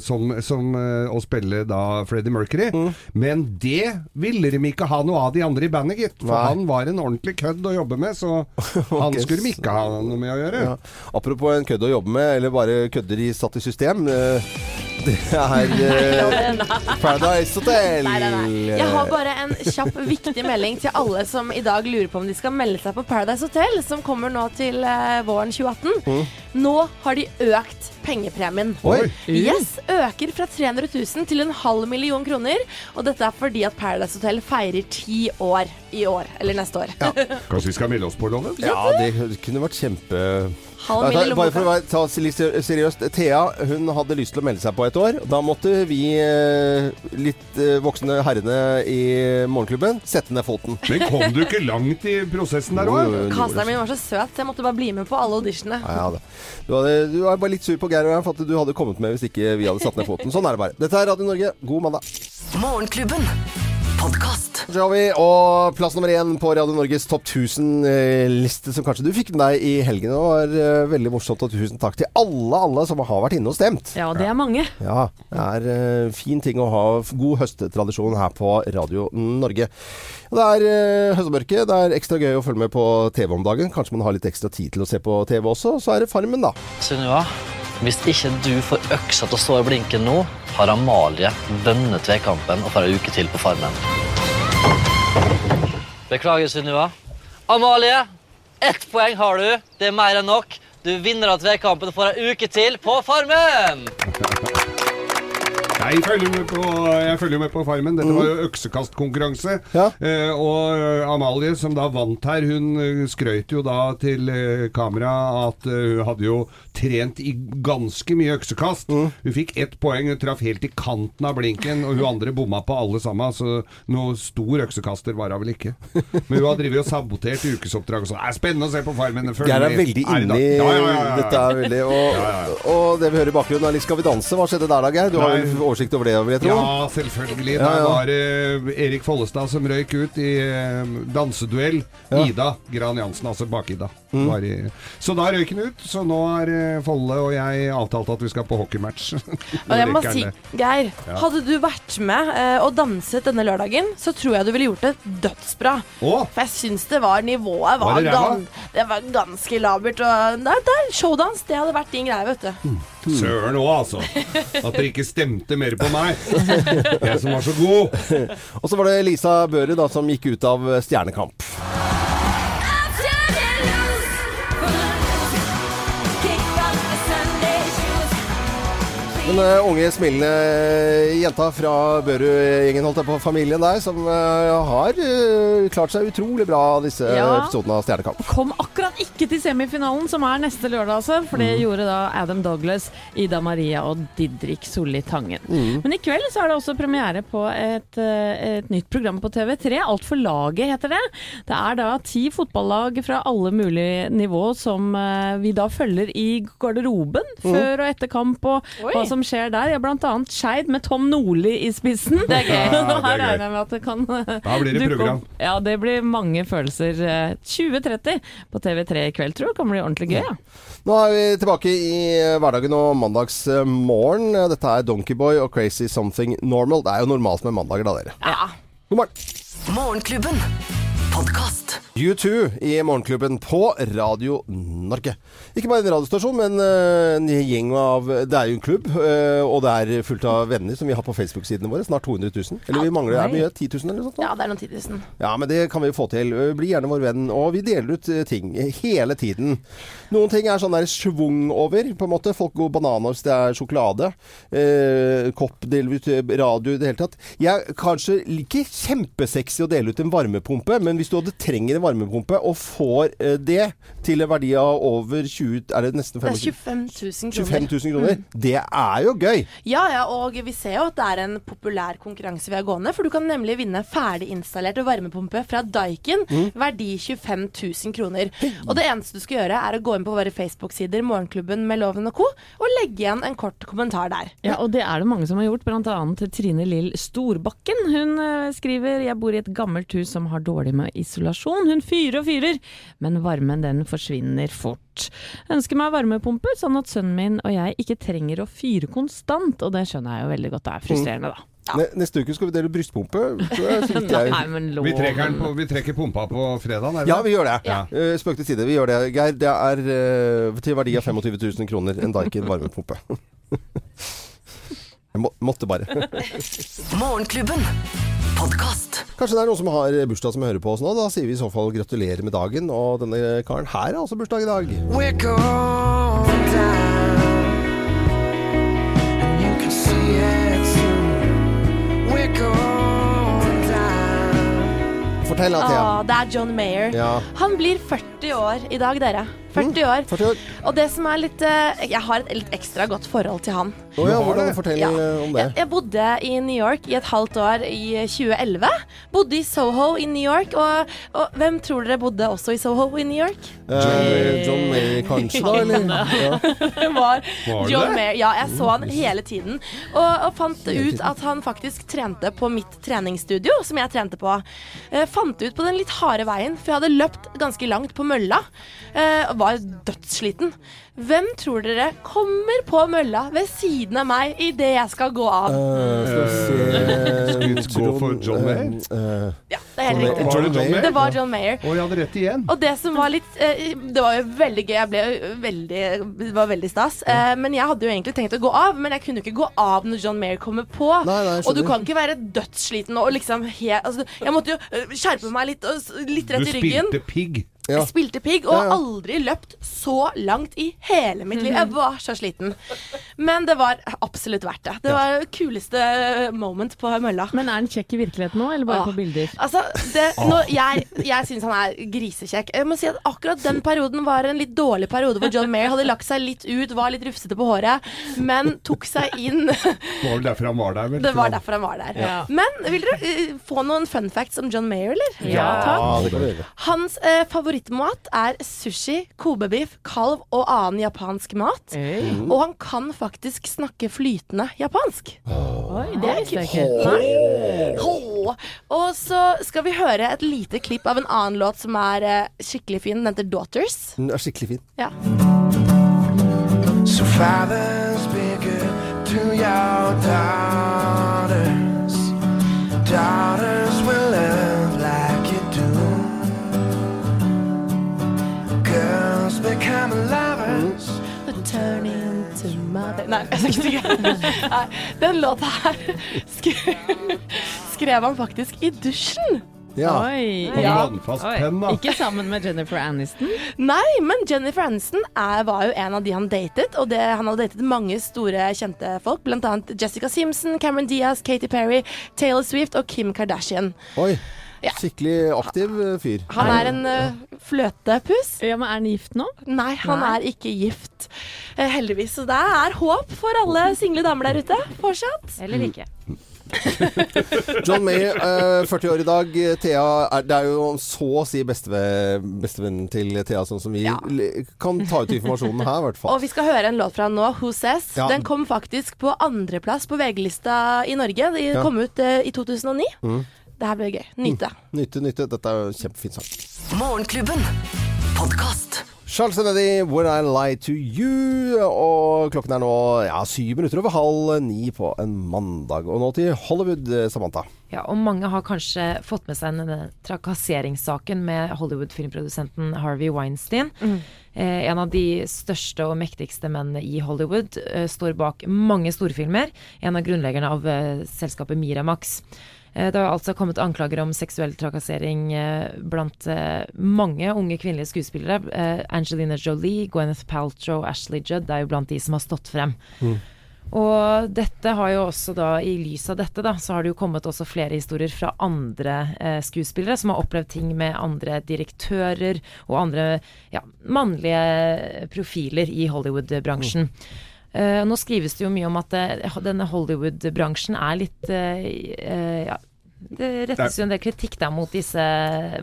som, som eh, å spille da Freddie Mercury. Mm. Men det ville de ikke ha noe av de andre i bandet, gitt. For Nei. han var en ordentlig kødd å jobbe med, så han skulle de ikke ha noe med å gjøre. Ja. Apropos en kødd å jobbe med, eller bare kødder i satt i system. eh, Det er eh, Paradise Hotel. Nei, nei, nei. Jeg har bare en kjapp, viktig melding til alle som i dag lurer på om de skal melde seg på Paradise Hotel, som kommer nå til eh, våren 2018. Nå har de økt pengepremien. Oi. Yes, øker fra 300 000 til en halv million kroner. Og dette er fordi at Paradise Hotel feirer ti år i år, eller neste år. Kanskje vi skal melde oss på, Loven? Ja, det kunne vært kjempe Halv mil i lommeboka. bare for å ta litt seriøst. Thea hun hadde lyst til å melde seg på et år. Da måtte vi eh, litt eh, voksne herrene i morgenklubben sette ned foten. Men kom du ikke langt i prosessen der òg? Casteren min var så søt, så jeg måtte bare bli med på alle auditionene. Ja, ja, du, hadde, du var bare litt sur på Geir og jeg for at du hadde kommet med hvis ikke vi hadde satt ned foten. Sånn er det bare. Dette er Radio Norge. God mandag. Morgenklubben. Podkast. Så har vi, og plass nummer én på Radio Norges topp 1000-liste, som kanskje du fikk med deg i helgen. Det var eh, veldig morsomt, og tusen takk til alle, alle som har vært inne og stemt. Ja, det er mange. Ja, det er uh, fin ting å ha god høstetradisjon her på Radio Norge. Det er uh, høstmørke, det er ekstra gøy å følge med på TV om dagen. Kanskje man har litt ekstra tid til å se på TV også. Så er det Farmen, da. Sunniva, hvis ikke du får øksa til å stå i blinken nå, har Amalie vunnet tvekampen og får en uke til på farmen. Beklager, Sunniva. Amalie, ett poeng har du. Det er mer enn nok. Du vinner av tvekampen og får en uke til på farmen! Jeg følger med på, jeg følger med på Farmen. Dette var jo øksekastkonkurranse. Ja. Eh, og Amalie, som da vant her, hun eh, skrøt jo da til eh, kamera at eh, hun hadde jo trent i ganske mye øksekast. Hun fikk ett poeng, hun traff helt i kanten av blinken, og hun andre bomma på alle sammen. Så noe stor øksekaster var hun vel ikke. Men hun har drevet og sabotert ukesoppdrag og sånn. Det er spennende å se på Farmen. Følg Geir er veldig inni Ja, ja, dette. er veldig og, og det vi hører i bakgrunnen er litt Skal vi danse. Hva skjedde der da, Geir? Du har jo oversikt over det, vil jeg tro? Ja, selvfølgelig. Ja, ja. Der var det Erik Follestad som røyk ut i eh, danseduell. Ja. Mm. Ida Gran Jansen, altså bak-Ida. var i- Så da røyk han ut. Så nå er eh, Folle og jeg avtalt at vi skal på hockeymatch. Og jeg må si. Geir, Ja. hadde du vært med eh, og danset denne lørdagen, så tror jeg du ville gjort det dødsbra. Å, For jeg syns det var nivået var, Var det det var ganske labert. Og der, der, showdans, det hadde vært din greie, vet du. Søren òg, altså. At dere ikke stemte mer på meg. Jeg som var så god. Og så var det Lisa Børud som gikk ut av Stjernekamp. Den eh, unge, smilende jenta fra Børud-gjengen, holdt jeg på, familien der, som eh, har eh, klart seg utrolig bra disse Ja. episodene av Stjernekamp. Kom akkurat ikke til semifinalen, som er neste lørdag, altså. For det gjorde da Adam Douglas, Ida Maria og Didrik Solli Tangen. Men i kveld så er det også premiere på et, et nytt program på TV3. Alt for laget heter det. Det er da ti fotballag fra alle mulige nivå som vi da følger i garderoben før og etter kamp, og Oi. hva som skjer der. Ja, blant annet Skeid med Tom Nordli i spissen. Det er gøy. Ja, det er regner jeg med at det kan Da blir det program. opp. Ja, det blir mange følelser. Eh, 2030 på TV3 i kveld, tror jeg. Kan bli ordentlig gøy. Ja. Nå er vi tilbake i eh, hverdagen og mandagsmorgen. Dette er Donkeyboy og Crazy Something Normal. Det er jo normalt med mandager, da, dere. Ja. God morgen. Morgenklubben. Podkast. U2 i Morgenklubben på Radio Norge. Ikke bare en radiostasjon, men eh, en gjeng av Det er jo en klubb, eh, og det er fullt av venner som vi har på Facebook-sidene våre. Snart 200 000. Eller vi mangler er mye? 10 000 eller noe sånt? ja, det er noen 10 000. Ja, men det kan vi få til. Eh, Bli gjerne vår venn. Og vi deler ut ting hele tiden. Noen ting er sånn der schwung over, på en måte. Folk går bananer hvis det er sjokolade. Eh, kopp deler ut, radio i det hele tatt. Jeg er kanskje ikke kjempesexy å dele ut en varmepumpe, men hvis du hadde trenger en varmepumpe og får eh, det til en verdi av over 20 Er det nesten er 25 25 000 kroner. 25 000 kroner? Det er jo gøy! Ja, ja, og vi ser jo at det er en populær konkurranse vi har gående. For du kan nemlig vinne ferdig installert varmepumpe fra Daikin, verdi 25 000 kroner. Og det eneste du skal gjøre, er å gå inn på våre Facebook-sider, Morgenklubben med Loven og co., og legge igjen en kort kommentar der. Ja, og det er det mange som har gjort, annet Trine Lill Storbakken. Hun eh, skriver Jeg bor i et gammelt hus som har dårlig med isolasjon. Hun fyrer og fyrer, men varmen den forsvinner fort. Ønsker meg varmepumpe, sånn at sønnen min og jeg ikke trenger å fyre konstant, og det skjønner jeg jo veldig godt. Det er frustrerende, da. Ja. neste uke skal vi dele brystpumpe. Nei, men lov. Vi trekker, på, vi trekker pumpa på fredag, Ja, vi gjør det. Ja. Eh, Spøk til side, vi gjør det. Geir, det er eh, til verdi av 25 000 kroner en Daikin varmepumpe. Jeg må, måtte bare. Morgenklubben. Podcast. Kanskje det er noen som har bursdag som hører på oss nå. Da sier vi i så fall gratulerer med dagen. Og denne karen her har også bursdag i dag. We're going down, Fortell da, Thea. Det er John Mayer. Ja. Han blir 40 år i dag, dere. 40 år. 40 år. Og det som er litt eh, Jeg har et litt ekstra godt forhold til han. Oh, ja, hvordan det. fortell Ja. om det? Jeg, jeg bodde i New York i et halvt år i 2011. Bodde i Soho i New York. Og, og hvem tror dere bodde også i Soho i New York? Eh, John Mayer, kanskje, da? Eller? Ja. Det var Var det John det? Mayer. Ja, jeg så han hele tiden. Og, og fant ut at han faktisk trente på mitt treningsstudio, som jeg trente på. Eh, fant ut på den litt harde veien, for jeg hadde løpt ganske langt på mølla. Eh, og var dødssliten. Hvem tror dere kommer på mølla ved siden av meg idet jeg skal gå av? Uh, skal vi se Skulle gå for John Mayer? Eh, eh, Ja, det helt riktig. Var det John Mayer? Det var John Mayer. Og jeg hadde rett igjen. Og det som var litt eh, Det var jo veldig gøy. Jeg ble veldig Det var veldig stas. Eh, men jeg hadde jo egentlig tenkt å gå av, men jeg kunne jo ikke gå av når John Mayer kommer på. Nei, nei, og du kan ikke være dødssliten og liksom helt altså, Jeg måtte jo eh, skjerpe meg litt, litt rett i ryggen. Du spilte pigg. Ja. Jeg spilte pigg og Ja, ja. aldri løpt så langt i hele mitt liv. Jeg var så sliten. Men det var absolutt verdt det. Det var det kuleste moment på mølla. Men er han kjekk i virkeligheten nå, eller bare ah. på bilder? Altså, det, nå, jeg jeg syns han er grisekjekk. Jeg må si at akkurat den perioden var en litt dårlig periode hvor John Mayer hadde lagt seg litt ut, var litt rufsete på håret, men tok seg inn. Det var vel derfor han var der, vel? Det var derfor han var der. Ja. Men vil dere eh, få noen fun facts om John Mayer, eller? Ja, takk. Hans eh, favorittmat er sushi, kobebiff, kalv og annen japansk mat. Og han kan faktisk snakke flytende japansk. Oi, det er ikke. Og så skal vi høre et lite klipp av en annen låt som er eh, skikkelig fin. Den heter Daughters. Den er skikkelig fin. Ja. So fathers, be good to your daughters. Daughters Turn into mother Nei, jeg skal ikke synge. Nei, Den låta her skrev, han faktisk i dusjen. Ja. Oi. Hadde Ja. vannfast penn, da. Ikke sammen med Jennifer Aniston. Nei, men Jennifer Aniston er, var jo en av de han datet. Og det, han hadde datet mange store, kjente folk. Blant annet Jessica Simpson, Cameron Diaz, Katy Perry, Taylor Swift og Kim Kardashian. Oi. Ja. Skikkelig aktiv eh, fyr. Han er en uh, fløtepuss. Ja, men Er han gift nå? Nei, han er ikke gift. Uh, heldigvis. Så det er håp for alle single damer der ute fortsatt. Eller ikke. John May, eh, 40 år i dag. Thea er, det er jo så å si besteve- bestevennen til Thea, sånn som vi Ja. kan ta ut informasjonen her, i hvert fall. Og vi skal høre en låt fra han nå, Who Says. Ja. Den kom faktisk på andreplass på VG-lista i Norge. De Ja. kom ut eh, i 2009. Mm. Det her blir gøy. Nyte. Nyte, nyte. Dette er jo kjempefin sang. Morgenklubben. Podcast. Charles Kennedy, When I Lie To You. Og klokken er nå ja, syv minutter over halv ni på en mandag. Og nå til Hollywood, eh, Samantha. Ja, og mange har kanskje fått med seg denne trakasseringssaken med Hollywood-filmprodusenten Harvey Weinstein. Eh, en av de største og mektigste mennene i Hollywood eh, står bak mange storfilmer. En av grunnleggerne av eh, selskapet Miramax. Det har altså kommet anklager om seksuell trakassering blant mange unge kvinnelige skuespillere. Angelina Jolie, Gwyneth Paltrow, Ashley Judd er jo blant de som har stått frem. Og dette har jo også da, i lys av dette, da, så har det jo kommet også flere historier fra andre eh, skuespillere som har opplevd ting med andre direktører og andre ja, mannlige profiler i Hollywood-bransjen. Eh, nå skrives det jo mye om at det, denne Hollywood-bransjen er litt eh, eh, ja, det rettes jo en del kritikk da mot, disse,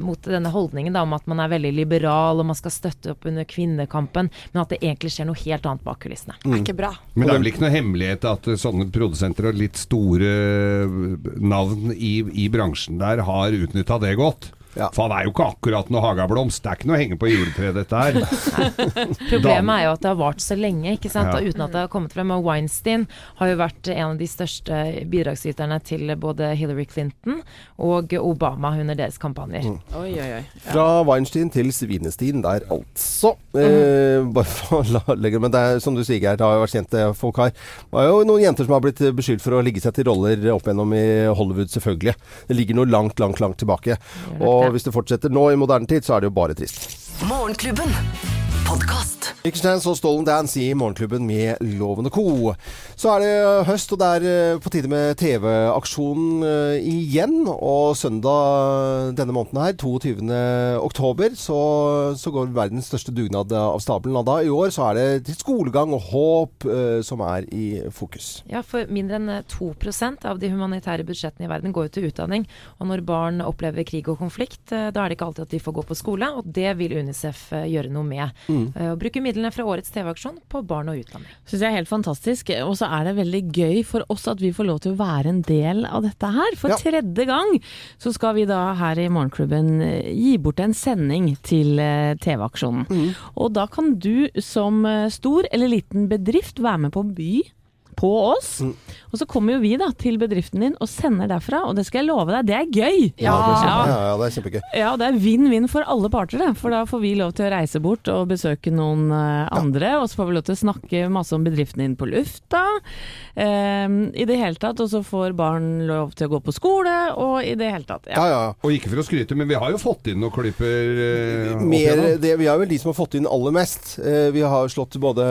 mot denne holdningen da, om at man er veldig liberal og man skal støtte opp under kvinnekampen, men at det egentlig skjer noe helt annet bak kulissene. Det er ikke bra. Men det er vel ikke noe hemmelighet at eh, sånne produsenter og litt store eh, navn i, i bransjen der har utnytta det godt. Ja. For han er jo ikke akkurat noe hagablomst. Det er ikke noe å henge på juletreet, dette her. Problemet er jo at det har vart så lenge, ikke sant? Ja. Og uten at det har kommet frem. Og Weinstein har jo vært en av de største bidragsyterne til både Hillary Clinton og Obama under deres kampanjer. Oi, oi, oi. Fra Weinstein til Svinestein der, altså. Eh, bare for å legge Men det er som du sier, Geir, det har jo vært kjente folk her. Det er jo noen jenter som har blitt beskyldt for å ligge seg til roller opp gjennom i Hollywood, selvfølgelig. Det ligger noe langt, langt, langt tilbake. nok Hvis det fortsetter nå i moderne tid, så er det jo bare trist. Morgenklubben. Podkast. Liechtenstein og Stolen Dance i Morgenklubben med Loven og Co. Så er det høst, og det er eh, på tide med TV-aksjon eh, igjen. Og søndag denne måneden her, 22. oktober, så, så går verdens største dugnad av stabelen. Og da i år så er det til skolegang og håp eh, som er i fokus. Ja, for mindre enn eh, 2 av de humanitære budsjettene i verden går jo til utdanning. Og når barn opplever krig og konflikt, eh, da er det ikke alltid at de får gå på skole, og det vil UNICEF eh, gjøre noe med. Mm. Og bruke midlene fra årets TV-aksjon på barn og utdanning. Syns jeg er helt fantastisk. Og så er det veldig gøy for oss at vi får lov til å være en del av dette her. For Ja. tredje gang så skal vi da her i Morgenklubben eh, gi bort en sending til eh, TV-aksjonen. Og da kan du som eh, stor eller liten bedrift være med på å by på oss. Mm. Og så kommer jo vi da til bedriften din og sender derfra, og det skal jeg love deg, det er gøy! Ja, Ja. ja, ja, det er kjempegøy. Ja, det er vinn-vinn for alle parter, det. For da får vi lov til å reise bort og besøke noen eh, andre. Og så får vi lov til å snakke masse om bedriften din på lufta. Um, I det hele tatt. Og så får barn lov til å gå på skole, og i det hele tatt. Ja, ja. Og ikke for å skryte, men vi har jo fått inn noen klyper Uh, Mer, det, vi er vel de som har fått inn aller mest. Uh, vi har slått både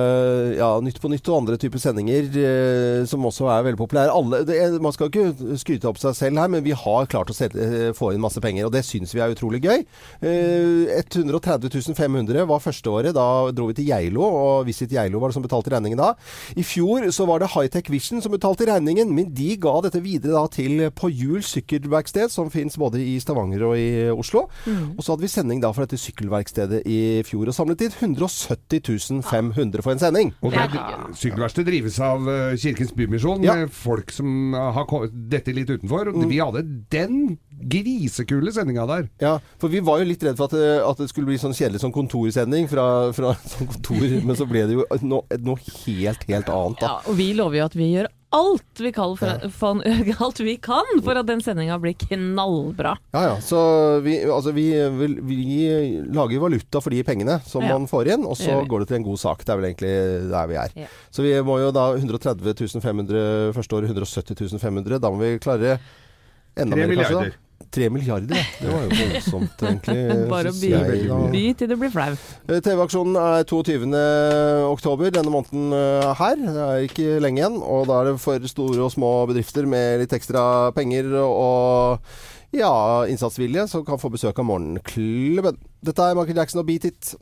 ja, Nytt på Nytt og andre typer sendinger eh, som også er veldig populære. Alle, det man skal ikke skryte opp seg selv her, men vi har klart å selge, eh, få inn masse penger, og det syns vi er utrolig gøy. Eh, 130 500 var første året. Da dro vi til Geilo, og Visit Geilo var det som betalte regningen da. I fjor så var det Hightech Vision som betalte regningen, men de ga dette videre da til På Hjul sykkelverksted, som finnes både i Stavanger og i Oslo. Og så hadde vi sending da fra dette sykkelverkstedet i fjor, og samlet inn 170 500 for en sending. Og det, Sykkelverksted drives av eh, Kirkens Bymisjon, Ja. med folk som har dette litt utenfor. Mm. Vi hadde den grisekule sendinga der. Ja, for vi var jo litt redd for at, det- at det skulle bli sånn kjedelig sånn kontorsending fra, fra sånn kontor, men så ble det jo noe, noe helt, helt annet da. Ja, og vi lover jo at vi gjør alt vi kan for, for, alt vi kan for at den sendinga blir knallbra. Ja, ja. Så vi, altså vi, vi lager valuta for de pengene som Ja. man får inn, og så går det til en god sak. Det er vel egentlig der vi er. Ja. Så vi må jo da 130 500 første året, 170 500. Da må vi klare enda mer, kanskje. da. Tre milliarder, ja. Det var jo voldsomt, egentlig. Bare å by, jeg, da. by til du blir flau. Eh, TV-aksjonen er 22. oktober denne måneden eh, her. Det er ikke lenge igjen. Og da er det for store og små bedrifter med litt ekstra penger og ja, innsatsvilje som kan få besøk av Morgenklubben. Dette er Michael Jackson og Beat It.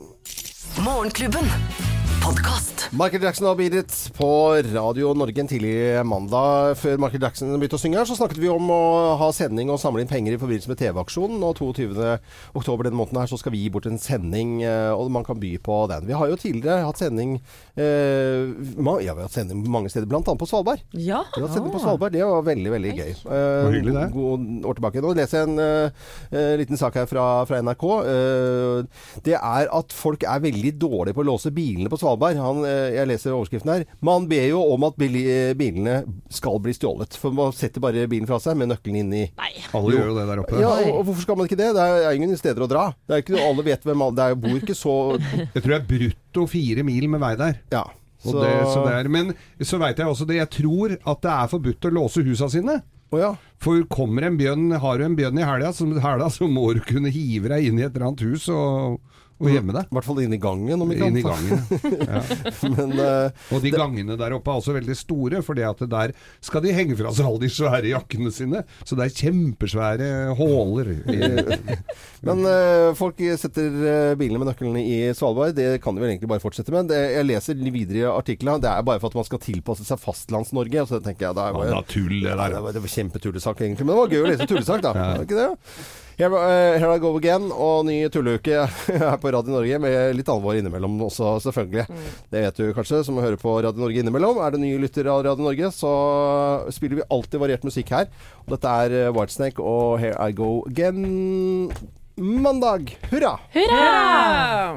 Morgenklubben. Podkast. Michael Jackson og Beat It på Radio Norge en tidlig mandag. Før Michael Jackson begynte å synge her, så snakket vi om å ha sending og samle inn penger i forbindelse med TV-aksjonen. Og 22. oktober denne måneden her så skal vi gi bort en sending, eh, og man kan by på den. Vi har jo tidligere hatt sending eh, Ja, vi har hatt sending mange steder, bl.a. på Svalbard. Ja. Vi har hatt sending på Svalbard, det var veldig, veldig gøy. Eh, hyggelig det. God år tilbake. Nå leser jeg en eh, eh, liten sak her fra, fra NRK. Eh, det er at folk er veldig dårlige på å låse bilene på Svalbard. Han, eh, jeg leser overskriften her. Man ber jo om at eh, bilene skal bli stjålet. For man setter bare bilen fra seg med nøkkelen inn i Alle gjør jo det der oppe. ja, og, hvorfor skal man ikke det? Det er ingen steder å dra. Det er ikke, alle vet hvem alle Det er, bor ikke så Jeg tror det er brutto fire mil med vei der. Ja. Og det, så det er, men så veit jeg også det. Jeg tror at det er forbudt å låse husa sine. Oh, ja. For kommer en bjønn, har du en bjønn i helga, så, helga, så må du kunne hive deg inn i et eller annet hus og, og gjemme deg. I hvert fall inn i gangen, om ikke annet. Ja. Men eh, Og de gangene der oppe er også veldig store, for der skal de henge fra seg alle de svære jakkene sine. Så det er kjempesvære håler. Men uh, folk setter eh, bilene med nøklene i Svalbard. Det kan de vel egentlig bare fortsette med. Det, jeg leser videre i artiklene. Det er bare for at man skal tilpasse seg Fastlands-Norge. Så tenker jeg, det var, Ja, da tull, det der. det var, det var kjempetullesak, egentlig. Men det var gøy å lese tullesak, da. Var det ikke det? Here, here I go again, og ny tulleuke her på Radio Norge, med litt alvor innimellom også, selvfølgelig. Det vet du kanskje, som hører på Radio Norge innimellom. Er du ny lytter av Radio Norge, så spiller vi alltid variert musikk her. Og dette er eh, Whitesnake og Here I go again. Mandag. Hurra! Hurra!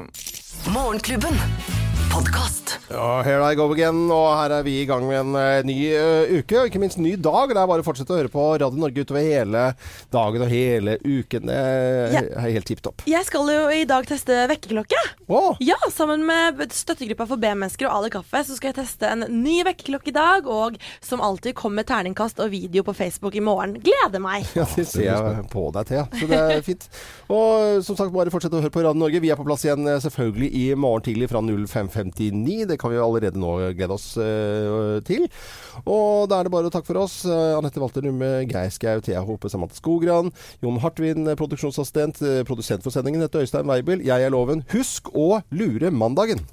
Morgenklubben. Podkast. Ja, here I go again, og her er vi i gang med en uh, ny uh, uke, og ikke minst ny dag. Det er bare å fortsette å høre på Radio Norge utover hele dagen og hele uken. Det Ja. er helt tipp topp. Jeg skal jo i dag teste vekkerklokke. Oh. Ja, sammen med støttegruppa for B-mennesker og Ali Kaffe så skal jeg teste en ny vekkerklokke i dag. Og som alltid kommer terningkast og video på Facebook i morgen. Gleder meg! Ja, det ser jeg på deg til, ja. Så det er fint. Og som sagt, bare fortsett å høre på Radio Norge. Vi er på plass igjen eh, selvfølgelig i morgen tidlig fra 05.59. Det kan vi allerede nå glede oss eh, til. Og da er det bare å takke for oss. Uh, Anette Walter Numme, Geir Skau, Thea Hope, Samantha Skogran, Jon Hartvin, eh, produksjonsassistent, eh, produsent for sendingen, heter Øystein Weibel. Jeg er Loven. Husk å lure mandagen!